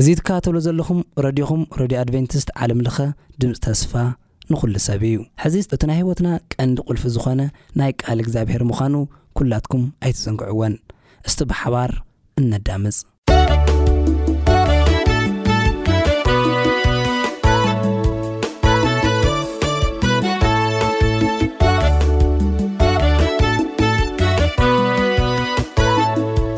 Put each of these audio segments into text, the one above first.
እዚ ትካ ትብሉ ዘለኹም ረድዮኹም ረድዮ ኣድቨንቲስት ዓለም ለኸ ድምጺ ተስፋ ንኹሉ ሰብ እዩ። ሕዚ እቲ ናይ ህይወትና ቀንዲ ቁልፊ ዝኾነ ናይ ቃል እግዚኣብሔር ምዃኑ ኩላትኩም ኣይትዘንግዕዎን። እስቲ ብሓባር እነዳምጽ።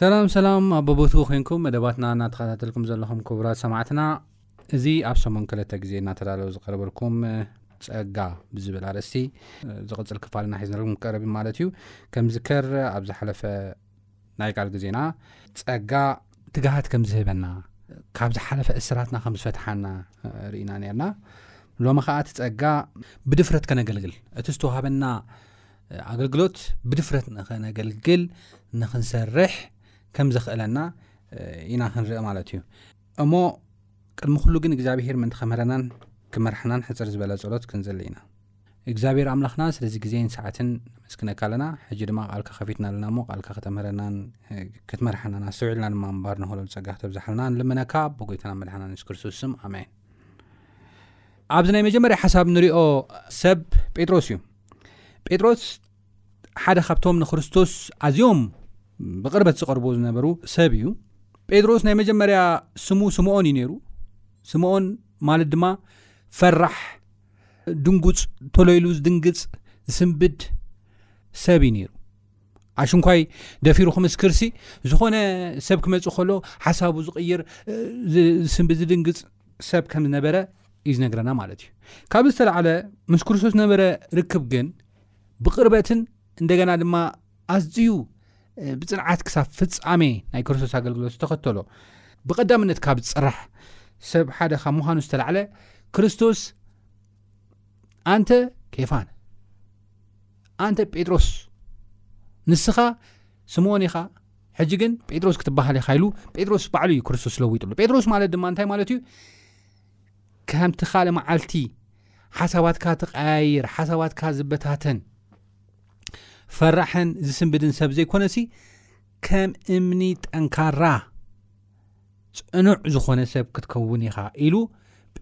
ሰላም ሰላም ኣቦቦቱ ኮንኩም መደባትና እናተኸታተልኩም ዘለኹም ክቡራት ሰማዕትና እዚ ኣብ ሰሙን ክልተ ግዜ እናተዳለወ ዝቐርበልኩም ጸጋ ብዝብል ኣርእስቲ ዝቕጽል ክፋል እና ሒዝናልኩም ክቀርብ ማለት እዩ ከምዝከር ኣብ ዝሓለፈ ናይ ቃል ግዜና ጸጋ ትግሃት ከም ዝህበና ካብ ዝሓለፈ እስራትና ከም ዝፈትሓና ርኢና ነርና ሎሚ ከዓ እቲ ጸጋ ብድፍረት ከነገልግል እቲ ዝተዋሃበና ኣገልግሎት ብድፍረት ንኸነገልግል ንክንሰርሕ ከም ዘኽእለና ኢና ክንርኢ ማለት እዩ እሞ ቅድሚ ኩሉ ግን እግዚኣብሄር ምእንቲ ከምህረናን ክመርሓናን ሕጽር ዝበለ ጸሎት ክንጽሊ ኢና። እግዚኣብሄር ኣምላኽና ስለዚ ግዜን ሰዓትን ነመስግነካ ኣለና፣ ሕጂ ድማ ቃልካ ከፊትና ኣለና እሞ ቃልካ ከተምህረናን ክትመርሓናን ኣስተውዒልና ድማ ምንባር ንኽእለሉ ጸጋ ክተብዝሓልና ንልምነካ ብጎይታና መድሓና ንስ ክርስቶስ ስም ኣሜን። ኣብዚ ናይ መጀመርያ ሓሳብ ንሪኦ ሰብ ጴጥሮስ እዩ ጴጥሮስ ሓደ ካብቶም ንክርስቶስ ኣዝዮም ብቕርበት ዝቐርቡ ዝነበሩ ሰብ እዩ ጴጥሮስ ናይ መጀመርያ ስሙ ስምኦን እዩ ነይሩ ስምኦን ማለት ድማ ፈራሕ ድንጉፅ ተለይሉ ዝድንግፅ ዝስንብድ ሰብ እዩ ነይሩ ኣሽንኳይ ደፊሩ ክምስክርሲ ዝኾነ ሰብ ክመፅእ ከሎ ሓሳቡ ዝቕይር ዝስንብ ዝድንግፅ ሰብ ከም ዝነበረ እዩ ዝነግረና ማለት እዩ ካብ ዝተላዕለ ምስ ክርስቶስ ዝነበረ ርክብ ግን ብቕርበትን እንደገና ድማ ኣዝዩ ብፅንዓት ክሳብ ፍፃሜ ናይ ክርስቶስ ኣገልግሎት ዝተኸተሎ ብቐዳምነት ካብ ዝፅራሕ ሰብ ሓደ ካብ ምዃኑ ዝተላዕለ ክርስቶስ ኣንተ ኬፋን ኣንተ ጴጥሮስ ንስኻ ስምኦን ኢኻ ሕጂ ግን ጴጥሮስ ክትበሃል ኢኻ ኢሉ ጴጥሮስ ባዕሉ እዩ ክርስቶስ ለዊጡሉ ጴጥሮስ ማለት ድማ እንታይ ማለት እዩ ከምቲ ካልእ መዓልቲ ሓሳባትካ ትቀያይር ሓሳባትካ ዝበታተን ፈራሕን ዝስንብድን ሰብ ዘይኮነሲ ከም እምኒ ጠንካራ ፅኑዕ ዝኾነ ሰብ ክትከውን ኢኻ ኢሉ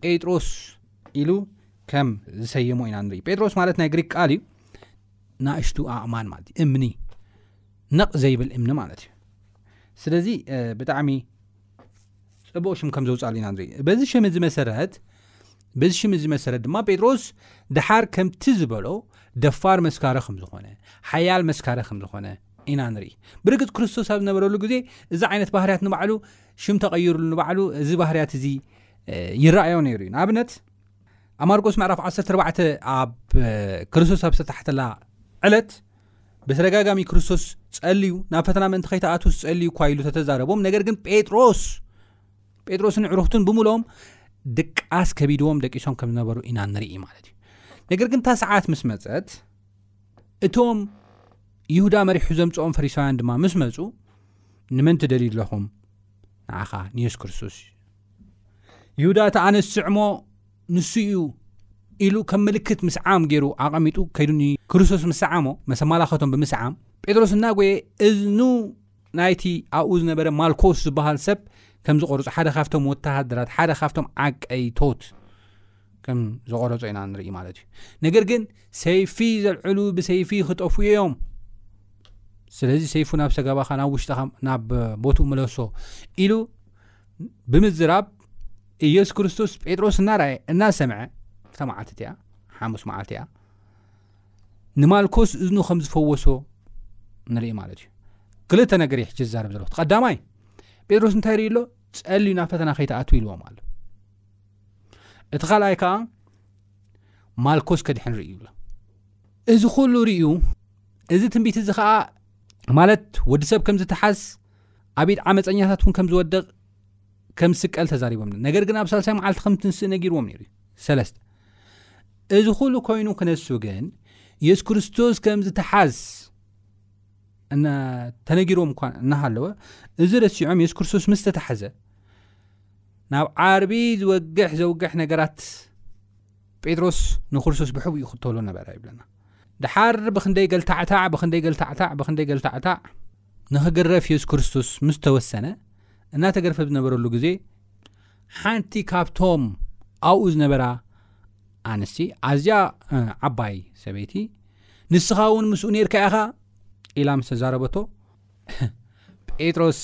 ጴጥሮስ ኢሉ ከም ዝሰየሞ ኢና ንርኢ ጴጥሮስ ማለት ናይ ግሪክ ቃል እዩ ናእሽቱ ኣእማን ማለት እዩ እምኒ ነቕ ዘይብል እምኒ ማለት እዩ ስለዚ ብጣዕሚ ጽቡቕ ሽም ከም ዘውጻሉ ኢና ንርኢ በዚ ሽም እዚ መሰረት በዚ ሽም እዚ መሰረት ድማ ጴጥሮስ ድሓር ከምቲ ዝበሎ ደፋር መስካሪ ከም ዝኾነ ሓያል መስካሪ ከም ዝኾነ ኢና ንርኢ ብርግፅ ክርስቶስ ኣብ ዝነበረሉ ግዜ እዚ ዓይነት ባህርያት ንባዕሉ ሽም ተቐይሩሉ ንባዕሉ እዚ ባህርያት እዚ ይረኣዮ ነይሩ እዩ ንኣብነት ኣብ ማርቆስ ምዕራፍ 14 ኣብ ክርስቶስ ኣብ ዝተታሕተላ ዕለት ብተደጋጋሚ ክርስቶስ ጸልዩ ናብ ፈተና ምእንቲ ከይተኣትውስ ጸልዩ እኳ ኢሉ ተተዛረቦም ነገር ግን ጴጥሮስ ጴጥሮስን ዕሩኽቱን ብምሎም ድቃስ ከቢድዎም ደቂሶም ከም ዝነበሩ ኢና ንርኢ ማለት እዩ ነገር ግን እታ ሰዓት ምስ መፀት እቶም ይሁዳ መሪሑ ዘምፅኦም ፈሪሳውያን ድማ ምስ መፁ ንመን ትደልዩ ኣለኹም ንዓኻ ንየሱስ ክርስቶስ እዩ ይሁዳ እቲ ኣነ ስዕሞ ንሱ እዩ ኢሉ ከም ምልክት ምስዓም ገይሩ ኣቐሚጡ ከይዱ ንክርስቶስ ምስ ሰዓሞ መሰማላኸቶም ብምስዓም ጴጥሮስ እናጎየ እዝኑ ናይቲ ኣብኡ ዝነበረ ማልኮስ ዝበሃል ሰብ ከም ዝቆርጾ ሓደ ካብቶም ወተሃደራት ሓደ ካብቶም ዓቀይቶት ከም ዝቆረጾ ኢና ንርኢ ማለት እዩ ነገር ግን ሰይፊ ዘልዕሉ ብሰይፊ ክጠፍኡ እዮም ስለዚ ሰይፉ ናብ ሰገባኻ ናብ ውሽጥኻ ናብ ቦትኡ ምለሶ ኢሉ ብምዝራብ ኢየሱስ ክርስቶስ ጴጥሮስ እናረኣየ እናሰምዐ እታ መዓልቲ እቲኣ ሓሙስ መዓልቲ እያ ንማልኮስ እዝኑ ከም ዝፈወሶ ንርኢ ማለት እዩ ክልተ ነገር ሕጂ ዝዛረብ ዘለኹ ቀዳማይ ጴጥሮስ እንታይ ርኢ ኣሎ ጸልዩ ናብ ፈተና ከይተኣትው ኢልዎም ኣሎ እቲ ካልኣይ ከዓ ማልኮስ ከድሕን ርእዩ ኣሎ እዚ ኩሉ ርእዩ እዚ ትንቢት እዚ ከዓ ማለት ወዲ ሰብ ከም ዝተሓዝ ኣብ ኢድ ዓመፀኛታት እውን ከም ዝወደቕ ከም ዝስቀል ተዛሪቦም ነገር ግን ኣብ ሳልሳይ መዓልቲ ከም ትንስእ ነጊርዎም ነይሩ እዩ ሰለስተ እዚ ኩሉ ኮይኑ ክነሱ ግን የሱስ ክርስቶስ ከም ዝተሓዝ ተነጊሮም እኳ እናሃለወ እዚ ረሲዖም የሱስ ክርስቶስ ምስ ተታሕዘ ናብ ዓርቢ ዝወግሕ ዘውግሕ ነገራት ጴጥሮስ ንክርስቶስ ብሕቡ ይኽተሎ ነበረ ይብለና ድሓር ብክንደይ ገልታዕታዕ ብክንደይ ገልታዕታዕ ብክንደይ ገልታዕታዕ ንኽግረፍ የሱስ ክርስቶስ ምስ ተወሰነ፣ እናተገርፈ ኣብ ዝነበረሉ ግዜ፣ ሓንቲ ካብቶም ኣብኡ ዝነበራ ኣንስቲ፣ ኣዝያ ዓባይ ሰበይቲ፣ ንስኻ እውን ምስኡ ኔርካ ኢኻ? ኢላ ምስ ተዛረበቶ፣ ጴጥሮስ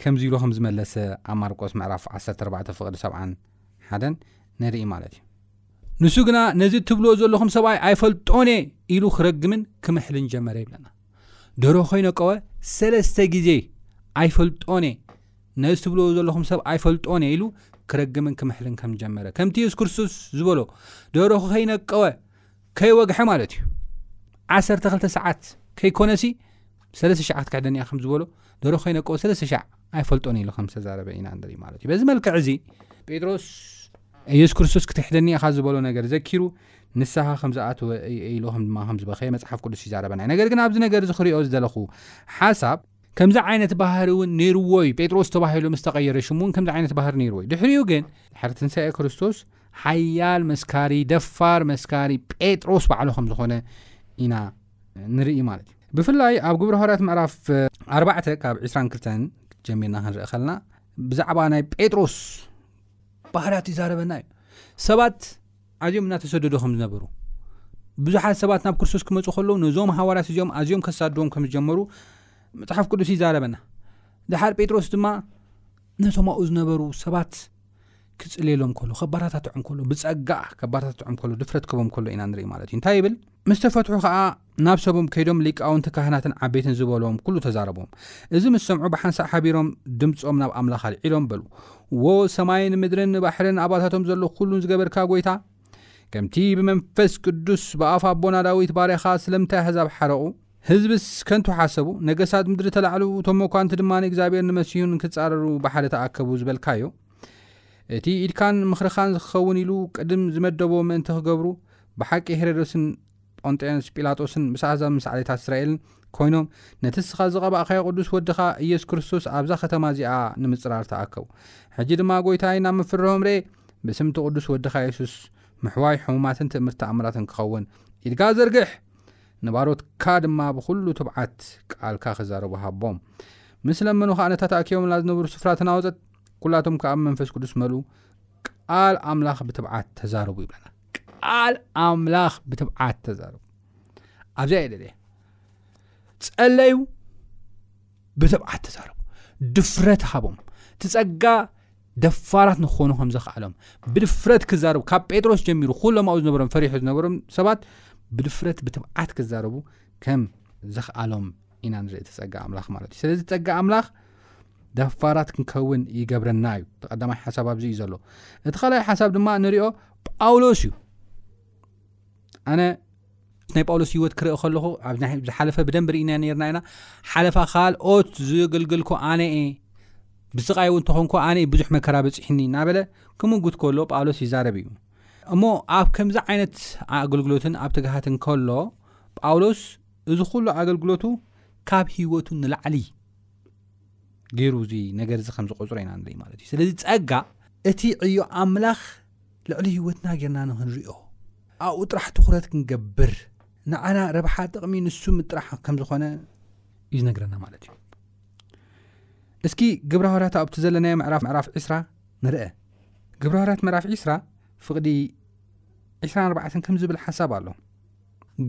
ከምዚ ኢሉ ከም ዝመለሰ ኣብ ማርቆስ ምዕራፍ ዓሰርተ ኣርባዕተ ፍቕዲ ሰብዓን ሓደን ንርኢ ማለት እዩ። ንሱ ግና ነዚ እትብልዎ ዘለኹም ሰብኣይ ኣይፈልጦን እየ ኢሉ ክረግምን ክምሕልን ጀመረ ይብለና። ደርሆ ኮይነቀወ ሰለስተ ግዜ ኣይፈልጦን እየ ነዚ ትብልዎ ዘለኹም ሰብ ኣይፈልጦን እየ ኢሉ ክረግምን ክምሕልን ከም ጀመረ ከምቲ የሱስ ክርስቶስ ዝበሎ ደርሆ ከይነቀወ ከይወግሐ ማለት እዩ ዓሰርተ ክልተ ሰዓት ከይኮነሲ ሰለስተ ሸዓ ክትክሕደኒ እያ ከም ዝበሎ ደርሆ ከይነቀወ ሰለስተ ሸዕ ኣይፈልጦን ኢሉ ከም ዝተዛረበ ኢና ንርኢ ማለት እዩ በዚ መልክዕ እዚ ጴጥሮስ የሱስ ክርስቶስ ክትሕደኒ ኢኻ ዝበሎ ነገር ዘኪሩ ንስሃ ከም ዝኣተወ ኢሉ ከም ድማ ከም ዝበኸየ መጽሓፍ ቅዱስ ይዛረበና እዩ። ነገር ግን ኣብዚ ነገር እዚ ክሪኦ ዝደለኹ ሓሳብ፣ ከምዚ ዓይነት ባህሪ እውን ነይርዎ እዩ ጴጥሮስ ተባሂሉ ምስ ተቐየረ ሽሙ እውን ከምዚ ዓይነት ባህሪ ነይርዎ እዩ ድሕሪኡ ግን ድሕሪ ትንሳኤ ክርስቶስ ሓያል መስካሪ ደፋር መስካሪ ጴጥሮስ ባዕሉ ከም ዝኾነ ኢና ንርኢ ማለት እዩ። ብፍላይ ኣብ ግብረ ሃዋርያት ምዕራፍ ኣርባዕተ ካብ 22 ጀሚርና ክንርኢ ከለና ብዛዕባ ናይ ጴጥሮስ ባህርያት ይዛረበና እዩ ሰባት ኣዝዮም እናተሰደዱ ኸም ዝነበሩ፣ ብዙሓት ሰባት ናብ ክርስቶስ ክመጹ ኸለዉ ነዞም ሃዋርያት እዚኦም ኣዝዮም ከሳድዎም ከም ዝጀመሩ መጽሓፍ ቅዱስ ይዛረበና። ድሓር ጴጥሮስ ድማ ነቶም ኣብኡ ዝነበሩ ሰባት ክጽልየሎም ከሎ ከባራታትዖም ከሎ ብጸጋ ከባራታትዖም ከሎ ድፍረት ክህቦም ከሎ ኢና ንርኢ ማለት እዩ እንታይ ይብል ምስ ተፈትሑ ከኣ ናብ ሰቦም ከይዶም ሊቃውንቲ ካህናትን ዓበይትን ዝበልዎም ኩሉ ተዛረቦም። እዚ ምስ ሰምዑ ብሓንሳእ ሓቢሮም ድምጾም ናብ ኣምላኽ ኣልዒሎም በሉ፣ ዎ ሰማይን ምድርን ባሕርን ኣባታቶም ዘሎ ኩሉን ዝገበርካ ጐይታ፣ ከምቲ ብመንፈስ ቅዱስ ብኣፍ ኣቦና ዳዊት ባርያኻ ስለምንታይ ኣሕዛብ ሓረቑ፣ ህዝብስ ከንቱ ሓሰቡ፣ ነገሳት ምድሪ ተላዕሉ፣ እቶም መኳንቲ ድማ ንእግዚኣብሔርን ንመሲሁን ንክጻረሩ ብሓደ ተኣከቡ ዝበልካዮ እቲ ኢድካን ምኽርኻን ዝኸውን ኢሉ ቅድም ዝመደቦ ምእንቲ ክገብሩ ብሓቂ ሄረዶስን ጶንጥዮንስ ጲላጦስን ምስ ኣህዛብ ምስ ዓሌታት እስራኤልን ኮይኖም ነቲ እስኻ ዝቐባእካዮ ቅዱስ ወድኻ ኢየሱስ ክርስቶስ ኣብዛ ከተማ እዚኣ ንምጽራር ተኣከቡ። ሕጂ ድማ ጎይታይ ናብ ምፍርርሆም ርኤ ብስም እቲ ቅዱስ ወድኻ የሱስ ምሕዋይ ሕሙማትን ትእምርቲ ተኣምራትን ክኸውን ኢድካ ዘርግሕ ንባሮትካ ድማ ብኹሉ ትብዓት ቃልካ ክዛረቡ ሃቦም። ምስ ለመኑ ከኣ ነታ ተኣኪቦምላ ዝነበሩ ስፍራ ተናወጸት ኩላቶም ከኣ ብመንፈስ ቅዱስ መልኡ ቃል ኣምላኽ ብትብዓት ተዛረቡ ይብለና። ቃል ኣምላኽ ብትብዓት ተዛረቡ ኣብዚኣ እየ ደልየ ጸለዩ ብትብዓት ተዛረቡ ድፍረት ሃቦም ትጸጋ ደፋራት ንክኾኑ ከም ዘኽኣሎም ብድፍረት ክዛረቡ ካብ ጴጥሮስ ጀሚሩ ኩሎም ኣብኡ ዝነበሮም ፈሪሑ ዝነበሮም ሰባት ብድፍረት ብትብዓት ክዛረቡ ከም ዘኽኣሎም ኢና ንርኢ እቲ ጸጋ ኣምላኽ ማለት እዩ ስለዚ ጸጋ ኣምላኽ ደፋራት ክንከውን ይገብረና እዩ እቲ ቀዳማይ ሓሳብ ኣብዚ እዩ ዘሎ እቲ ካልኣይ ሓሳብ ድማ ንሪኦ ጳውሎስ እዩ ኣነ ናይ ጳውሎስ ህይወት ክርኢ ከለኹ ኣብዝሓለፈ ብደንብ ርኢና ነርና ኢና ሓለፋ ካልኦት ዝግልግልኩ ኣነ እየ ብስቃይ እውን ተኾንኩ ኣነ ዩ ብዙሕ መከራ በፅሕኒ እናበለ ክምጉት ከሎ ጳውሎስ ይዛረብ እዩ እሞ ኣብ ከምዚ ዓይነት ኣገልግሎትን ኣብ ትግሃትን ከሎ ጳውሎስ እዚ ኩሉ ኣገልግሎቱ ካብ ህይወቱ ንላዕሊ ገይሩ እዚ ነገር እዚ ከም ዝቆፅሮ ኢና ንርኢ ማለት እዩ ስለዚ ፀጋ እቲ ዕዮ ኣምላኽ ልዕሊ ህይወትና ጌርና ንክንሪኦ ኣብኡ ጥራሕ ትኩረት ክንገብር ንዓና ረብሓ ጥቕሚ ንሱ ምጥራሕ ከም ዝኾነ እዩ ዝነግረና ማለት እዩ እስኪ ግብረ ሃዋርያት ኣብቲ ዘለናዮ ምዕራፍ ምዕራፍ ዒስራ ንርአ ግብረ ሃዋርያት ምዕራፍ ዒስራ ፍቕዲ 24 ከም ዝብል ሓሳብ ኣሎ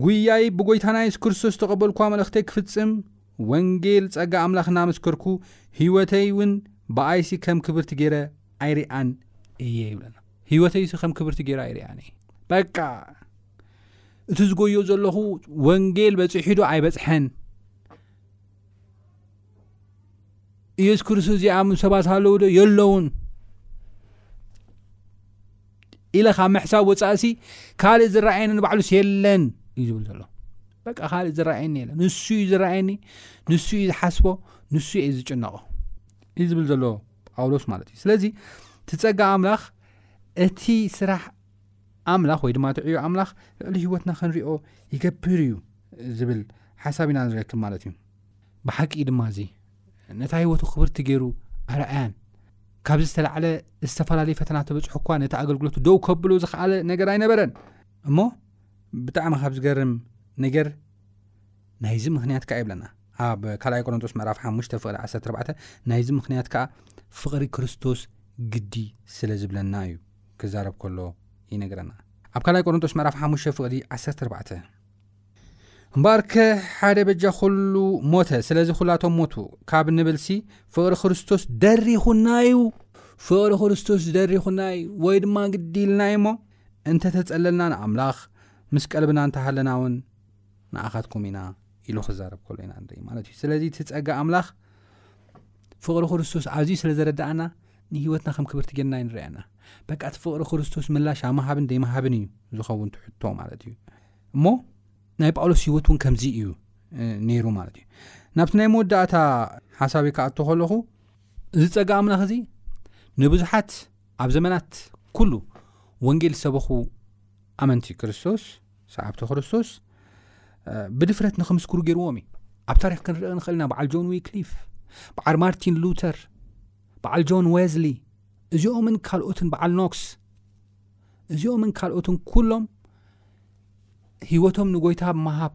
ጉያይ ብጎይታና የሱስ ክርስቶስ ዝተቀበልኩዋ መልእኽተይ ክፍጽም ወንጌል ጸጋ ኣምላኽ እናመስከርኩ ህይወተይ ውን ብኣይሲ ከም ክብርቲ ጌረ ኣይርኣን እየ ይብለና ህይወተይሲ ከም ክብርቲ ጌረ ኣይርኣን እየ በቃ እቲ ዝጎዮ ዘለኹ ወንጌል በጺሒዶ ኣይበጽሐን ኢየሱስ ክርስቶስ እዚኣም ሰባት ኣለዉ ዶ የለውን ኢለ ካብ ምሕሳብ ወፃእሲ ካልእ ዝረኣየኒ ንባዕሉስ የለን እዩ ዝብል ዘሎ በቃ ካልእ ዝረኣየኒ የለን ንሱ እዩ ዝረኣየኒ ንሱ እዩ ዝሓስቦ ንሱ እዩ ዝጭነቆ እዩ ዝብል ዘሎ ጳውሎስ ማለት እዩ ስለዚ ትፀጋ ኣምላኽ እቲ ስራሕ ኣምላኽ ወይ ድማ ትዕዮ ኣምላኽ ልዕሊ ህይወትና ክንሪኦ ይገብር እዩ ዝብል ሓሳብ ኢና ንረክብ ማለት እዩ ብሓቂ ድማ እዚ ነታ ህይወቱ ክብርቲ ገይሩ ኣርኣያን። ካብዚ ዝተላዕለ ዝተፈላለዩ ፈተና ተበጽሑ እኳ ነቲ ኣገልግሎቱ ደው ከብሎ ዝኸኣለ ነገር ኣይነበረን። እሞ ብጣዕሚ ካብ ዝገርም ነገር ናይዚ ምክንያት ከኣ ይብለና ኣብ ካልኣይ ቆሮንጦስ ምዕራፍ 5 ፍቕሪ 14 ናይዚ ምክንያት ከኣ ፍቕሪ ክርስቶስ ግዲ ስለ ዝብለና እዩ ክዛረብ ከሎ ይነግረና ኣብ ካልኣይ ቆሮንጦስ ምዕራፍ 5 ፍቕሪ 14 እምበኣርከ ሓደ በጃ ዅሉ ሞተ፣ ስለዚ ዅላቶም ሞቱ ካብ ንብልሲ፣ ፍቕሪ ክርስቶስ ደሪኹና እዩ። ፍቕሪ ክርስቶስ ደሪኹና እዩ ወይ ድማ ግዲ ኢልና እዩ እሞ፣ እንተ ተጸለልና ንኣምላኽ፣ ምስ ቀልብና እንተ ሃለና እውን ንኣኻትኩም ኢና ኢሉ ክዛረብ ከሎ ኢና ንርኢ ማለት እዩ። ስለዚ እቲ ጸጋ ኣምላኽ ፍቕሪ ክርስቶስ ኣዝዩ ስለ ዘረዳኣና ንህይወትና ከም ክብርቲ ጌርና ይንርያና በቃ እቲ ፍቕሪ ክርስቶስ ምላሽ ኣብ ምሃብን ደይምሃብን እዩ ዝኸውን ትሕቶ ማለት እዩ። እሞ ናይ ጳውሎስ ህይወት እውን ከምዚ እዩ ነይሩ ማለት እዩ ናብቲ ናይ መወዳእታ ሓሳብይ ክኣቶ ከለኹ እዚ ፀጋ ኣምላኽ እዚ ንብዙሓት ኣብ ዘመናት ኩሉ ወንጌል ዝሰበኹ ኣመንቲ ክርስቶስ ሰዓብቲ ክርስቶስ ብድፍረት ንክምስክሩ ገይርዎም እዩ ኣብ ታሪክ ክንርእ ንኽእል ኢና በዓል ጆን ዊክሊፍ በዓል ማርቲን ሉተር በዓል ጆን ወዝሊ እዚኦምን ካልኦትን በዓል ኖክስ እዚኦምን ካልኦትን ኩሎም ህይወቶም ንጎይታ መሃብ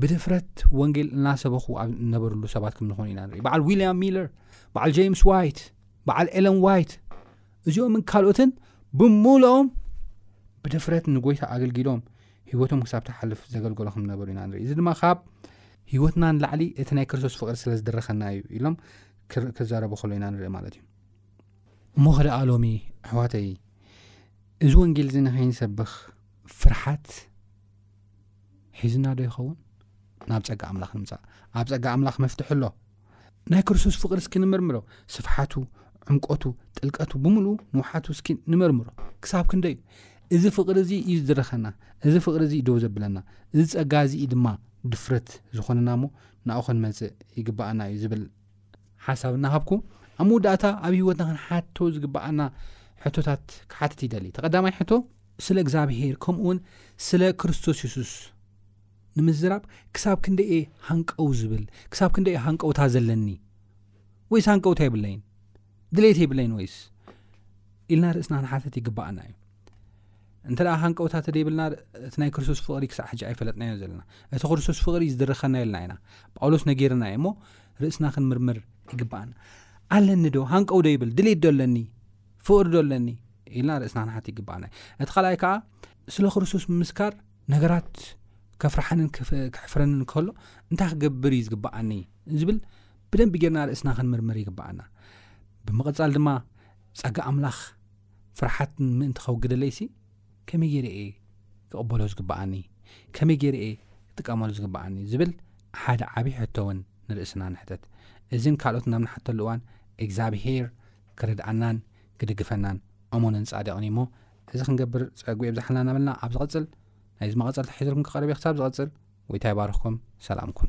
ብድፍረት ወንጌል እናሰበኹ ኣብ ነበርሉ ሰባት ከም ዝኾኑ ኢና ንርኢ በዓል ዊልያም ሚለር በዓል ጀምስ ዋይት በዓል ኤለን ዋይት እዚኦምን ካልኦትን ብምሉኦም ብድፍረት ንጎይታ ኣገልጊሎም ህይወቶም ክሳብ ትሓልፍ ዘገልገሎ ከም ነበሩ ኢና ንርኢ እዚ ድማ ካብ ህይወትና ንላዕሊ እቲ ናይ ክርስቶስ ፍቕሪ ስለ ዝድረኸና እዩ ኢሎም ክዛረቡ ከሎ ኢና ንርኢ ማለት እዩ እሞ ኸደኣ ሎሚ ኣሕዋተይ እዚ ወንጌል እዚ ንኸይንሰብኽ ፍርሓት ሒዝና ዶ ይኸውን ናብ ፀጋ ኣምላኽ ንምፃእ ኣብ ፀጋ ኣምላኽ መፍትሒ ኣሎ ናይ ክርስቶስ ፍቕሪ እስኪ ንምርምሮ ስፍሓቱ ዕምቀቱ ጥልቀቱ ብምሉ ንውሓቱ እስኪ ንመርምሮ ክሳብ ክንደ እዩ እዚ ፍቕሪ እዚ እዩ ዝድረኸና እዚ ፍቕሪ እዚ ደው ዘብለና እዚ ፀጋ እዚ እዩ ድማ ድፍረት ዝኾነና እሞ ንኡ ክንመፅእ ይግባኣና እዩ ዝብል ሓሳብ እናሃብኩ ኣብ መወዳእታ ኣብ ህይወትና ክንሓቶ ዝግብኣና ሕቶታት ክሓትት ይደሊ እቲ ቀዳማይ ሕቶ ስለ እግዚኣብሄር ከምኡውን ስለ ክርስቶስ የሱስ ንምዝራብ ክሳብ ክንደይ እየ ሃንቀው ዝብል ክሳብ ክንደይ እየ ሃንቀውታ ዘለኒ ወይስ ሃንቀውታ የብለይን ድሌት የብለይን ወይስ ኢልና ርእስና ንሓትት ይግብኣና እዩ እንተ ሃንቀውታ ተደይብልና እቲ ናይ ክርስቶስ ፍቕሪ ክሳዕ ሕጂ ኣይፈለጥናዮ ዘለና እቲ ክርስቶስ ፍቕሪ ዝድረኸና የልና ኢና ጳውሎስ ነገርና እዩ እሞ ርእስና ክንምርምር ይግባኣና ኣለኒ ዶ ሃንቀው ዶ ይብል ድሌት ዶ ኣለኒ ፍቕሪ ዶ ኣለኒ ኢልና ርእስና ክንሓት ይግባኣና እቲ ካልኣይ ከዓ ስለ ክርስቶስ ምምስካር ነገራት ከፍርሓንን ክሕፍረንን ከሎ እንታይ ክገብር እዩ ዝግባኣኒ ዝብል ብደንቢ ጌርና ርእስና ክንምርምር ይግባኣና ብምቕፃል ድማ ፀጋ ኣምላኽ ፍርሓት ምእንቲ ከውግደለይሲ ከመይ ገይረ እየ ክቕበሎ ዝግብኣኒ? ከመይ ገይረ እየ ክጥቀመሉ ዝግብኣኒ? ዝብል ሓደ ዓብዪ ሕቶ እውን ንርእስና ንሕተት። እዝን ካልኦትን ኣብ ንሓተሉ እዋን እግዚኣብሄር ክረድኣናን ክድግፈናን እሙንን ጻድቕን እዩ እሞ እዚ ክንገብር ጸግኡ የብዝሓልና እናበልና ኣብ ዝቕጽል ናይዚ መቐጸልታ ሒዘልኩም ክቐርብ እየ ክሳብ ዝቕጽል ጎይታ ይባርኽኩም ሰላም ኩኑ።